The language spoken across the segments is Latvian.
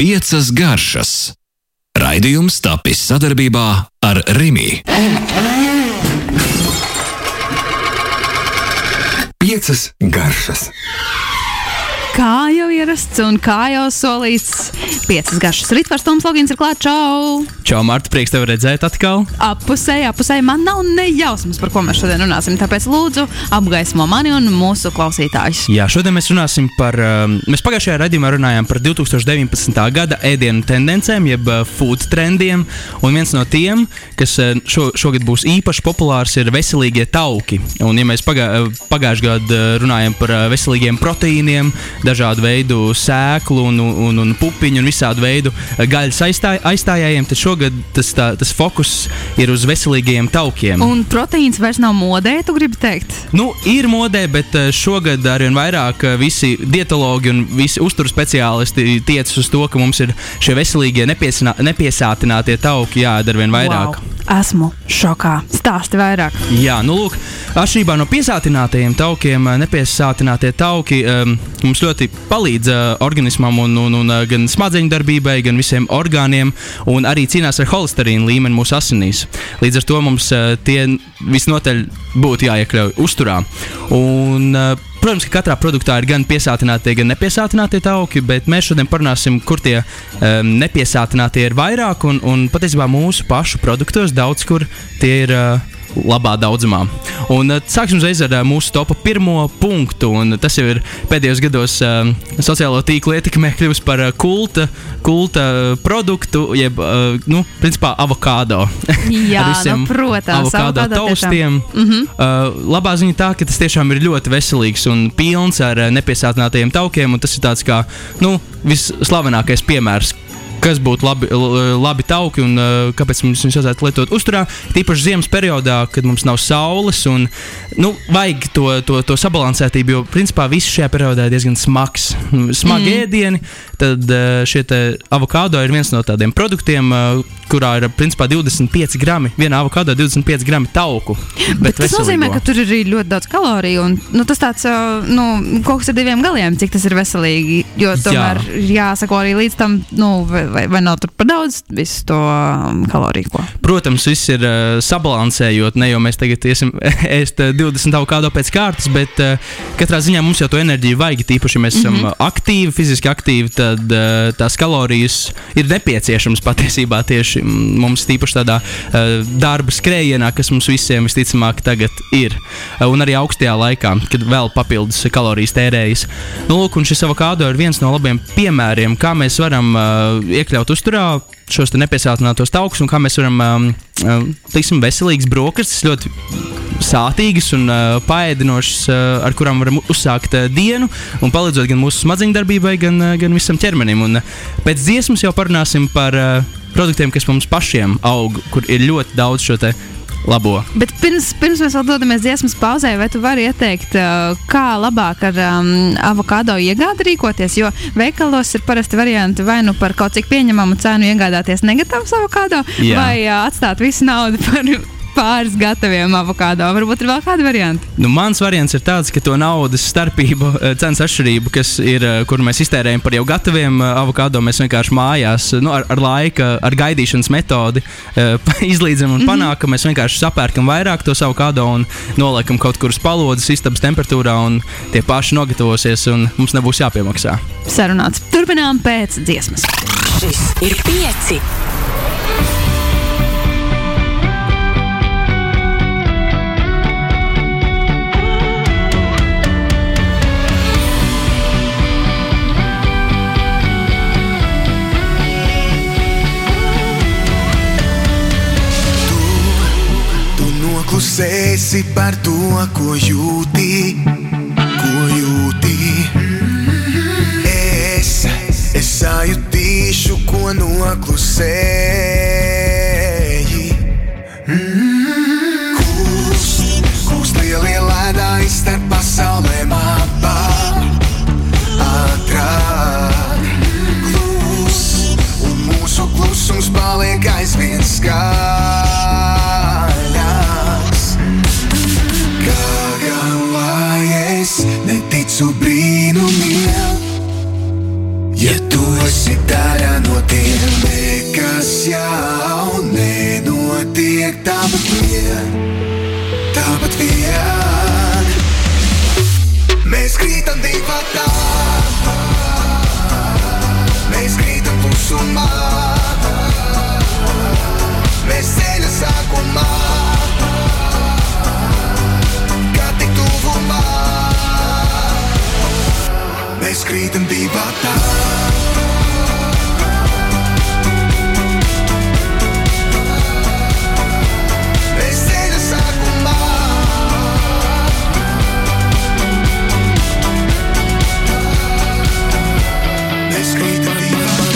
piecas garšas. Raidījums tapis sadarbībā ar Rimi. Piecas garšas. Kā jau ierasts un kā jau solīts, piecas garšas rītvars Toms Logins ir klāts. Čau! Čau, Marta, prieks tevi redzēt atkal. Apusēji, apusēji man nav ne jausmas, par ko mēs šodien runāsim. Tāpēc lūdzu apgaismo mani un mūsu klausītājus. Jā, šodien mēs runāsim par. um, Mēs pagājušajā raidījumā runājām par 2019. gada ēdienu tendencēm, jeb uh, food trendiem. Un viens no tiem, kas uh, šo, šogad būs īpaši populārs, ir veselīgie tauki. Un, ja mēs pagā, uh, pagājušajā gadā runājām par veselīgiem proteīniem, dažādu veidu sēklu un, un, un pupiņu un visādu veidu gaļas aizstāj, aizstājējiem, tad šogad tas, tā, tas fokus ir uz veselīgiem taukiem. Un proteīns vairs nav modē, tu gribi teikt? Nu, ir modē, bet eh, šogad arvien vairāk eh, visi dietologi un visi uzturu speciālisti tiecas uz to, ka mums ir šie veselīgie, nepiesātinātie tauki jādara arvien vairāk. Wow. Esmu šokā. Stāsti vairāk. Jā, nu, lūk, atšķirībā no piesātinātajiem taukiem, nepiesātinātie tauki um, mums ļoti palīdz uh, organismam, un, un, un uh, gan smadzeņu darbībai, gan visiem orgāniem, un arī cīnās ar holesterīnu līmeni mūsu asinīs. Līdz ar to mums uh, tie visnotaļ būtu jāiekļauj uzturā. Un, uh, Protams, ka katrā produktā ir gan piesātinātie, gan nepiesātinātie tauki, bet mēs šodien parunāsim, kur tie um, nepiesātinātie ir vairāk. Un, un patiesībā mūsu pašu produktos daudz kur tie ir uh, labā daudzumā. Un, uh, sāksim uzreiz ar uh, mūsu topa pirmo punktu. Un tas jau ir pēdējos gados uh, sociālo tīklu ietekmē kļuvis par kulta, kulta produktu, jeb, nu, principā, avokado. Jā, visiem nu, protams, avokado taustiem. Mm -hmm. labā ziņa tā, ka tas tiešām ir ļoti veselīgs un pilns ar nepiesātinātajiem taukiem. un Tas ir tāds kā nu, visslavenākais piemērs. Kas būtu labi, labi tauki un uh, kāpēc mums viņus vajadzētu lietot uzturā? Tīpaši ziemas periodā, kad mums nav saules un nu, vajag to, to, to sabalansētību, jo principā viss šajā periodā ir diezgan smags. Smagi mm. ēdieni, tad uh, šie avokado ir viens no tādiem produktiem, uh, kurā ir principā 25 grami. Vienā avokado 25 grami tauku. Bet tas nozīmē, ka tur ir arī ļoti daudz kaloriju. Un, nu, tas tāds nu, kaut kas ar diviem galiem, cik tas ir veselīgi. Jo tomēr ir jāsako arī līdz tam, nu, vai, vai, nav tur par daudz visu to um, kaloriju. Ko. Protams, viss ir uh, sabalansējot. Ne jau mēs tagad iesim ēst uh, 20 avokado pēc kārtas, bet uh, katrā ziņā mums jau to enerģiju vajag. Tīpaši, ja mēs esam mm -hmm. aktīvi, fiziski aktīvi, tad uh, tās kalorijas ir nepieciešamas patiesībā tieši mums, tīpaši tādā uh, darba skrējienā, kas mums visiem visticamāk tagad ir. Uh, un arī augstajā laikā, kad vēl papildus kalorijas tērējas. Nu, lūk, un šis avokado ir viens no labiem piemēriem, kā mēs varam uh, iekļaut uzturā šos nepiesātinātos taukus un kā mēs varam, um, um, teiksim, veselīgas brokastis, ļoti sātīgas un uh, paēdinošas, uh, ar kurām varam uzsākt uh, dienu un palīdzot gan mūsu smadzeņu darbībai, gan, uh, gan visam ķermenim. Un, uh, pēc dziesmas jau parunāsim par uh, produktiem, kas mums pašiem aug, kur ir ļoti daudz šo labo. Bet pirms, pirms mēs vēl dodamies dziesmas pauzē, vai tu vari ieteikt, uh, kā labāk ar um, avokado iegādi rīkoties? Jo veikalos ir parasti varianti vai nu par kaut cik pieņemamu cenu iegādāties negatīvs avokado, Jā. vai uh, atstāt visu naudu par pāris gataviem avokado. Varbūt ir vēl kādi varianti. Nu, mans variants ir tāds, ka to naudas starpību, eh, cenas atšķirību, kas ir, eh, kur mēs iztērējam par jau gataviem eh, avokado, mēs vienkārši mājās nu, ar, ar laika, ar gaidīšanas metodi izlīdzinām un panākam, ka mēs vienkārši sapērkam vairāk tos avokado un noliekam kaut kur uz palodzes, istabas temperatūrā, un tie paši nogatavosies, un mums nebūs jāpiemaksā. Sarunāts. Turpinām pēc dziesmas. Šis ir pieci. Noklusēsi par to, ko jūti, ko jūti. Es, es sajutīšu, ko noklusēji.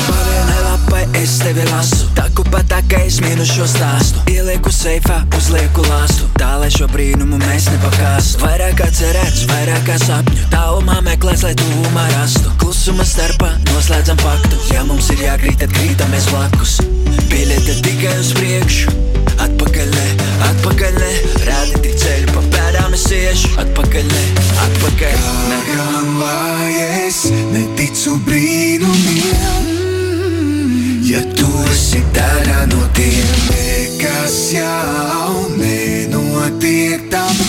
Pavienai lapai es tevi lasu. Taku pa tā, es mīnu šo stāstu. Ielieku seifā, uzlieku lai šo brīnumu mēs nepakāstu Vairāk kā cerēts, vairāk kā sapņu. Tālumā meklēs, lai tuvumā rastu. Klusuma starpā noslēdzam paktu Ja mums ir jākrīt, tad krītamies blakus. Biļete tikai uz priekšu. Atpakaļ ne, atpakaļ ne. Rādi tik ceļu, pa pēdām es iešu. Atpakaļ ne, atpakaļ. Ne Gan lai es neticu brīnumiem, ja tu esi daļa no tiem, nekas jau nenotiek tāpat vien,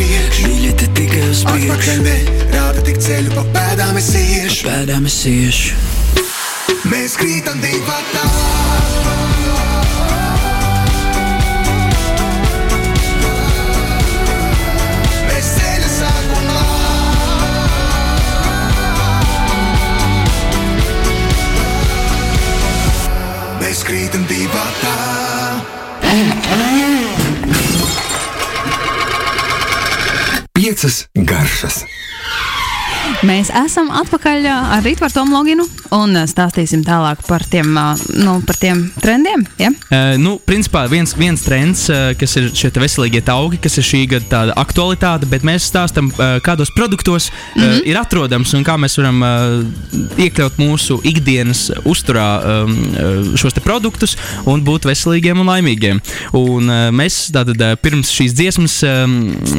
priekšu. Biļete tikai uz priekšu Atpakaļ ne, rāda tik ceļu pa pēdām es iešu. Pēdām es iešu Mēs krītam divatā. Piecas garšas. Mēs esam atpakaļ ā, ar Rītvaru Tomu Loginu un ā, stāstīsim tālāk par tiem, ā, nu, par tiem trendiem. Ja? Uh, nu, principā viens, viens trends, uh, kas ir šie veselīgie augi, kas ir šī gada tāda aktualitāte, bet mēs stāstām, uh, kādos produktos uh, mm -hmm. ir atrodams un kā mēs varam uh, iekļaut mūsu ikdienas uzturā uh, šos produktus un būt veselīgiem un laimīgiem. Un, uh, mēs tātad uh, pirms šīs dziesmas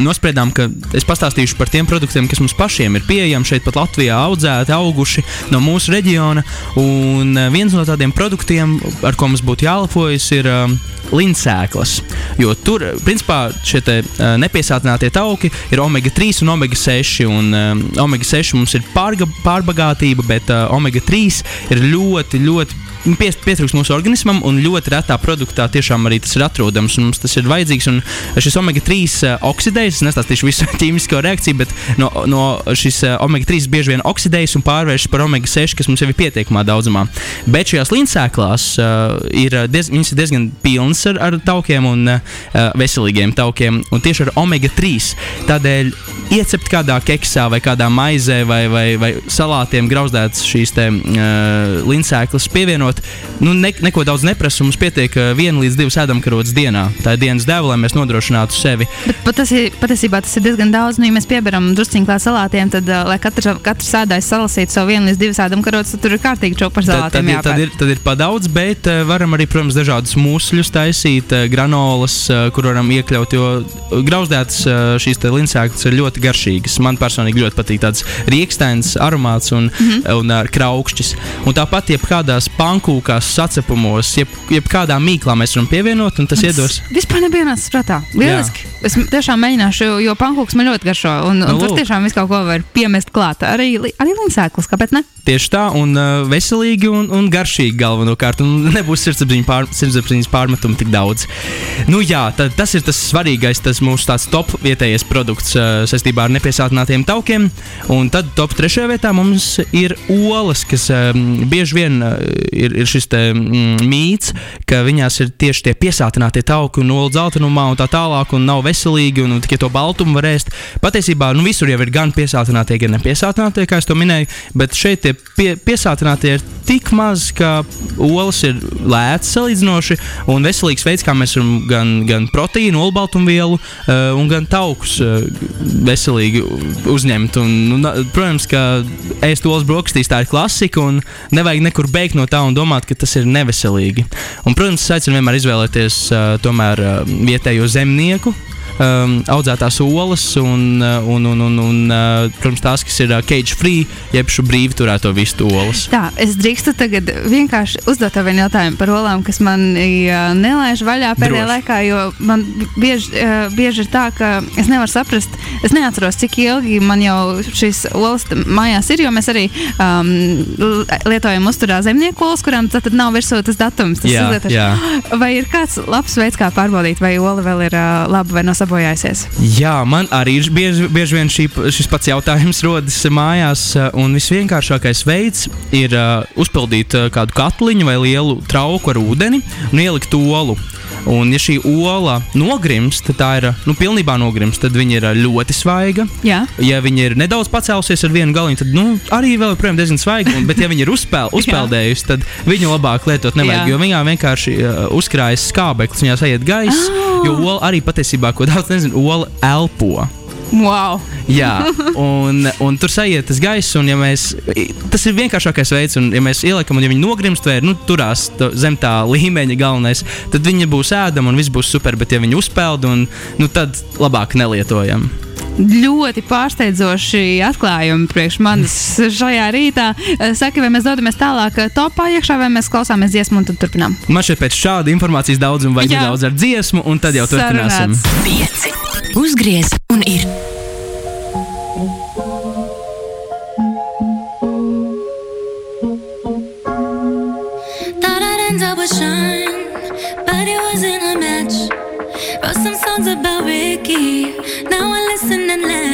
nospriedām, ka es pastāstīšu par tiem produktiem, kas mums pašiem ir pieejami šeit pat Latvijā, audzēti, auguši no mūsu reģiona. Un uh, viens no tādiem produktiem, ar ko mums būtu jālepojas, ir um, linsēklas. Jo tur, principā, šie te, uh, nepiesātinātie tauki ir omega 3 un omega 6. Un, um, omega 6 mums ir pārga, pārbagātība, bet uh, omega 3 ir ļoti, ļoti pietrūkst mūsu organismam, un ļoti retā produktā tiešām arī tas ir atrodams. Mums tas ir vajadzīgs. Un šis omega 3 uh, oksidējas, es nestāstīšu visu ķīmisko reakciju, bet no, no šis uh, omega 3 bieži vien oksidējas un pārvēršas par omega 6, kas mums jau ir pietiekamā daudzumā. Bet šajās līnsēklās uh, ir, diez, viņas ir diezgan pilnas ar, ar taukiem un uh, veselīgiem taukiem, un tieši ar omega 3. Tādēļ iecept kādā keksā vai kādā maizē vai, vai, vai salātiem grauzdētas šīs te, uh, līnsēklas pievienot. Nu, ne, neko daudz neprasa, mums pietiek uh, viena līdz divas ēdamkarotas dienā. Tā ir dienas deva, lai mēs nodrošinātu sevi. Bet patasi, patiesībā tas ir diezgan daudz. Nu, ja mēs pieberam drusciņā klāt salātiem, tad, uh, lai katrs, katrs sēdājs salasītu savu vienu līdz divas ēdam karotes, tad tur ir kārtīgi čau par Tad, salātiem. tad, ir, tad, ir, tad ir pa daudz, bet uh, varam arī, protams, dažādus musļus taisīt, granolas, kur varam iekļaut. Jo grauzdētas šīs te linsēklas ir ļoti garšīgas. Man personīgi ļoti patīk tāds rīkstēns, aromāts un, mm -hmm. un uh, kraukšķis. Un tāpat, jebkādās pankūkās, sacepumos, jeb, jebkādā mīklā mēs varam pievienot, un tas iedos. Vispār nebija nācis prātā. Lieliski. Es tiešām mēģināšu, jo, jo pankūks man ļoti garšo. Un, un Nu, tur tiešām visu kaut ko var piemest klāt. Arī, arī linsēklas, kāpēc ne? Tieši tā, un uh, veselīgi un, un garšīgi galvenokārt. Un nebūs sirdsapziņas pār, sirdsapziņas pārmetumu tik daudz. Nu, jā, tad, tas ir tas svarīgais, tas mūsu tāds top vietējais produkts uh, saistībā ar nepiesātinātiem taukiem. Un tad top trešajā vietā mums ir olas, kas um, bieži vien uh, ir ir, ir šis te, mm, mīts, ka viņās ir tieši tie piesātinātie tauki un olu dzeltenumā un tā tālāk, un nav veselīgi, un tikai to baltumu var ēst. Patiesībā nu, visur jau ir gan piesātinātie, gan nepiesātinātie, kā es to minēju, bet šeit tie pie, piesātinātie ir tik maz, ka olas ir lētas salīdzinoši un veselīgs veids, kā mēs varam gan, gan proteīnu, olbaltumvielu uh, un gan taukus uh, veselīgi uzņemt. Un, nu, na- protams, ka ēst olas brokastīs tā ir klasika un nevajag nekur beigt no tā un domāt, ka tas ir neveselīgi. Un, protams, es aicinu vienmēr izvēlēties uh, tomēr uh, vietējo zemnieku. Um, audzētās olas, un, uh, un, un, un, un uh, protams, tās, kas ir uh, cage free, jeb šo brīvi turēto vistu olas. Tā, es drīkstu tagad vienkārši uzdot tev vienu jautājumu par olām, kas man uh, nelaiž vaļā pēdējā Droši. laikā, jo man bieži, uh, bieži ir tā, ka es nevaru saprast, es neatceros, cik ilgi man jau šīs olas mājās ir, jo mēs arī um, lietojam uzturā zemnieku olas, kurām tad nav virsū tas datums. Tas Jā, jā. Vai ir kāds labs veids, kā pārbaudīt, vai ola vēl ir uh, laba vai nav sabojājusies? Jā, man arī bieži, bieži vien šī, šis pats jautājums rodas mājās. Un visvienkāršākais veids ir uh, uzpildīt uh, kādu katliņu vai lielu trauku ar ūdeni un ielikt olu. Un, ja šī ola nogrimst, tad tā ir nu, pilnībā nogrimst, tad viņa ir ļoti svaiga. Jā. Ja viņa ir nedaudz pacēlusies ar vienu galiņu, tad nu, arī vēl joprojām diezgan svaiga. Un, bet, ja viņa ir uzspēl, uzpeldējusi, tad viņu labāk lietot nevajag. Jā. Jo viņā vienkārši uh, uzkrājas skābeklis, viņā aiziet gaiss. Ah. Jo ola arī patiesībā, ko daudz nezinu, ola elpo. Wow! Jā, un, un tur sajiet tas gaiss, un ja mēs, tas ir vienkāršākais veids, un ja mēs ieliekam, un ja viņi nogrimst vai nu, turās to, zem tā līmeņa galvenais, tad viņi būs ēdami un viss būs super, bet ja viņi uzpeld, un, nu, tad labāk nelietojam. ļoti pārsteidzoši atklājumi priekš manis šajā rītā. Saka, vai mēs dodamies tālāk eh, topā iekšā, vai mēs klausāmies dziesmu un tad turpinām? Man šeit pēc šāda informācijas daudzuma vajag nedaudz ar dziesmu, un tad jau turpināsim. Sarunāts. Pieci. Uzgriez un ir. Now I listen and laugh.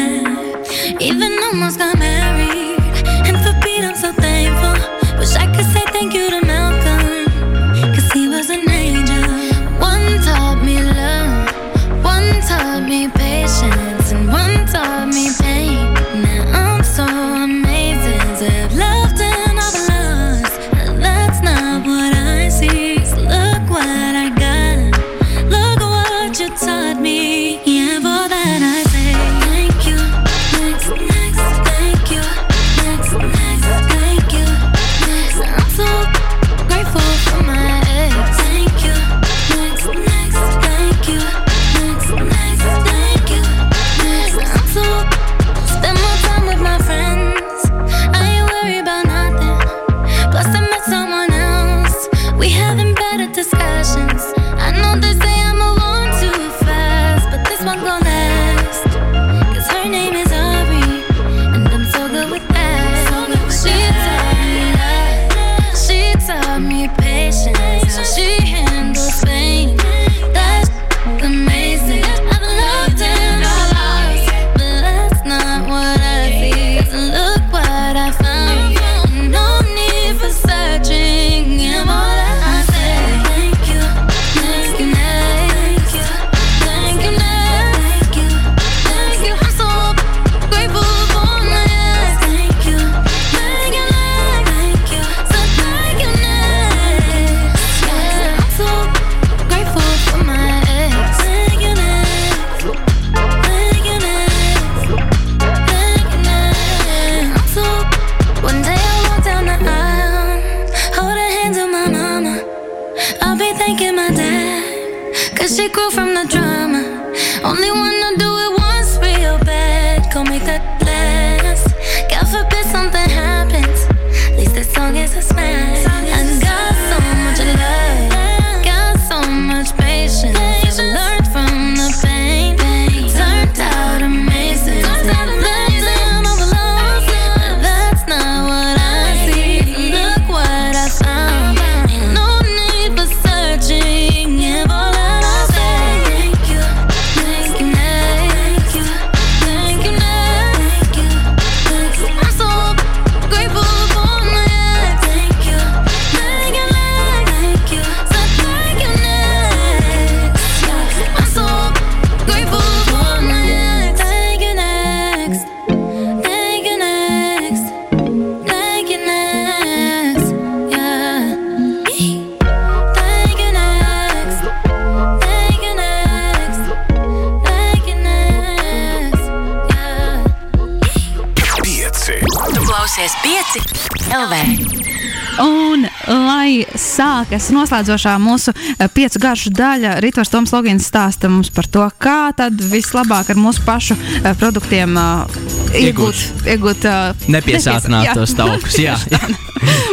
Sākas noslēdzošā mūsu eh, piecu garšu daļa, Ritvars Toms Logins stāsta mums par to, kā tad vislabāk ar mūsu pašu eh, produktiem uh, iegūt, iegūt uh, Nepiesātinātos taukus. Jā,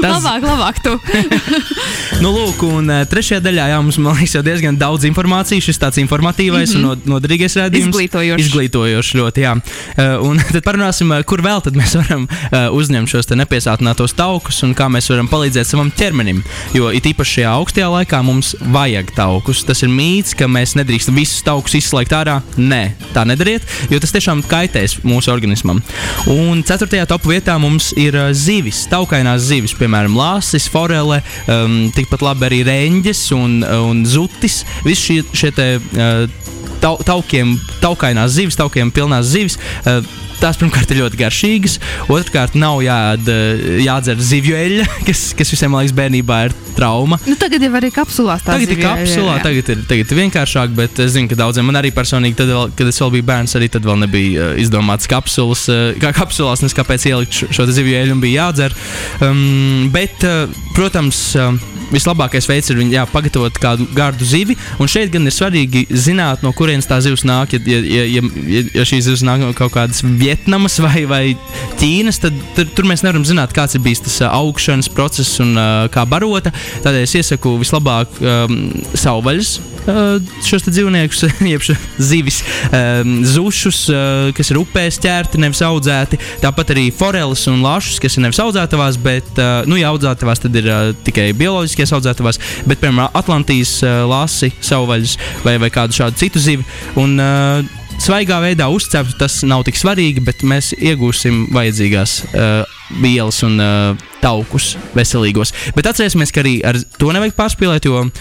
Tas... Labāk, labāk tu. nu, lūk, un trešajā daļā jā, mums man liekas, jau diezgan daudz informācijas. Šis tāds informatīvais mm -hmm. un no, noderīgais rādījums. Izglītojošs. Izglītojošs ļoti, jā. Uh, un tad parunāsim, kur vēl tad mēs varam uh, uzņemt šos nepiesātinātos taukus un kā mēs varam palīdzēt savam ķermenim. Jo it īpaši šajā augstajā laikā mums vajag taukus. Tas ir mīts, ka mēs nedrīkstam visus taukus izslēgt ārā. Nē, tā nedariet, jo tas tiešām kaitēs mūsu organismam. Un ceturtajā top vietā mums ir zivis, taukainās zivis piemēram, lāsis, forele, um, tikpat labi arī reņģis un, un zutis. Visi šie, šie te, uh, tau, taukiem, taukainās zivis, taukiem pilnās zivis. Uh, Tās pirmkārt ir ļoti garšīgas, otrkārt nav jād, jādzer zivju eļļa, kas, kas visiem, liekas, bērnībā ir trauma. Nu, tagad jau arī kapsulās tā tagad ir. Kapsulā, tagad ir tagad ir vienkāršāk, bet es zinu, ka daudziem man arī personīgi, tad, vēl, kad es vēl biju bērns, arī tad vēl nebija uh, izdomāts kapsulas, uh, kā kapsulās, nes kāpēc ielikt šo, šo zivju eļļu un bija jādzer. Um, bet, uh, protams, uh, vislabākais veids ir jā, pagatavot kādu gardu zivi. Un šeit gan ir svarīgi zināt, no kurienes tā zivs nāk. Ja, ja, ja, ja, šī zivs nāk no kaut kādas Vietnamas vai, vai Ķīnas, tad, tad tur mēs nevaram zināt, kāds ir bijis tas uh, augšanas process un uh, kā barota. Tādēļ es iesaku vislabāk um, savvaļas šos dzīvniekus, jeb zivis, zušus, kas ir upēs ķerti, nevis audzēti. Tāpat arī foreles un lāšus, kas ir nevis audzētavās, bet, nu, ja audzētavās, tad ir tikai bioloģiskie audzētavās, bet, piemēram, Atlantijas lāsi, savvaļas vai, vai kādu šādu citu zivi. Un, svaigā veidā uzceptu, tas nav tik svarīgi, bet mēs iegūsim vajadzīgās uh, vielas un uh, taukus veselīgos. Bet atcerēsimies, ka arī ar to nevajag pārspīlēt, jo uh,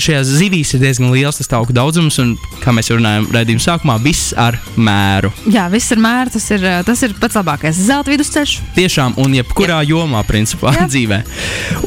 šajās zivīs ir diezgan liels tas tauku daudzums, un, kā mēs jau runājām raidījuma sākumā, viss ar mēru. Jā, viss ar mēru, tas ir, tas ir pats labākais zelta vidusceļš. Tiešām, un jebkurā Jā. jomā, principā, Jā. dzīvē.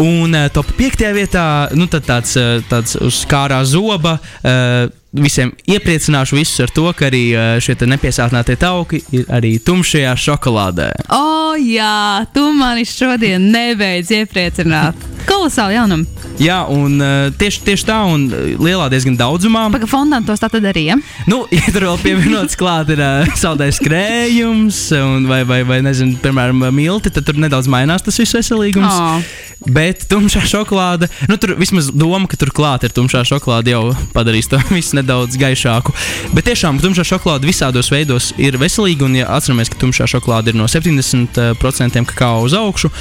Un uh, top 5. vietā, nu, tāds, tāds uz kārā zoba. Uh, visiem iepriecināšu visus ar to, ka arī šie nepiesātinātie tauki ir arī tumšajā šokolādē. O, oh, jā, tu mani šodien nebeidz iepriecināt. Kolosāli jaunumi. Jā, un tieši, tieši tā, un lielā diezgan daudzumā. Pagaidām, fondāna tos tā tad arī. Ja? Nu, ja tur vēl pievienots klāt ir uh, saldais krējums, vai, vai, vai, nezinu, piemēram, milti, tad tur nedaudz mainās tas viss veselīgums. Oh. Bet tumšā šokolāde, nu, tur vismaz doma, ka tur klāt ir tumšā šokolāde, jau padarīs to visu nedaudz gaišāku. Bet tiešām tumšā šokolāde visādos veidos ir veselīga. Un, ja atceramies, ka tumšā šokolāde ir no 70% kakao uz augšu,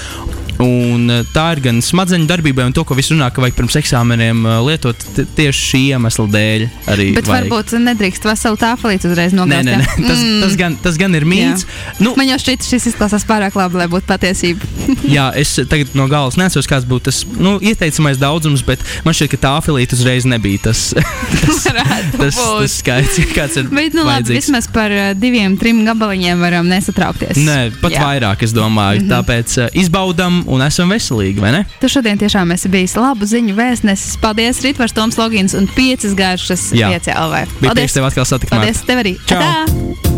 Un eh, tā ir gan smadzeņu darbībai, un to, ko viss runā, ka vajag pirms eksāmeniem eh, lietot tieši šī iemesla dēļ. Bet vajag. varbūt nedrīkst veselu tāfelīti uzreiz nogāzt. Nē, nē, nē. Tas, mm. tas, gan, tas gan ir mīts. Nu, Man jau šķiet, šis izklausās pārāk labi, lai būtu patiesība. jā, es tagad no galas nesaprotu, kāds būtu tas nu, ieteicamais daudzums, bet man šķiet, ka tāfelīte uzreiz nebija tas, tas, tas, tas skaits, kāds ir. Bet, nu, labi, vismaz par uh, diviem, trim gabaliņiem varam nesatraukties. Nē, pat jā. vairāk, es domāju. Mm -hmm. Tāpēc izbaudam un esam veselīgi, vai ne? Tu šodien tiešām esi bijis labu ziņu vēstnesis. Paldies, Ritvars, Toms Logins un piecas garšas Jā. pieci LV. Bija prieks tev atkal satikt. Paldies tev arī. Čau! Atā!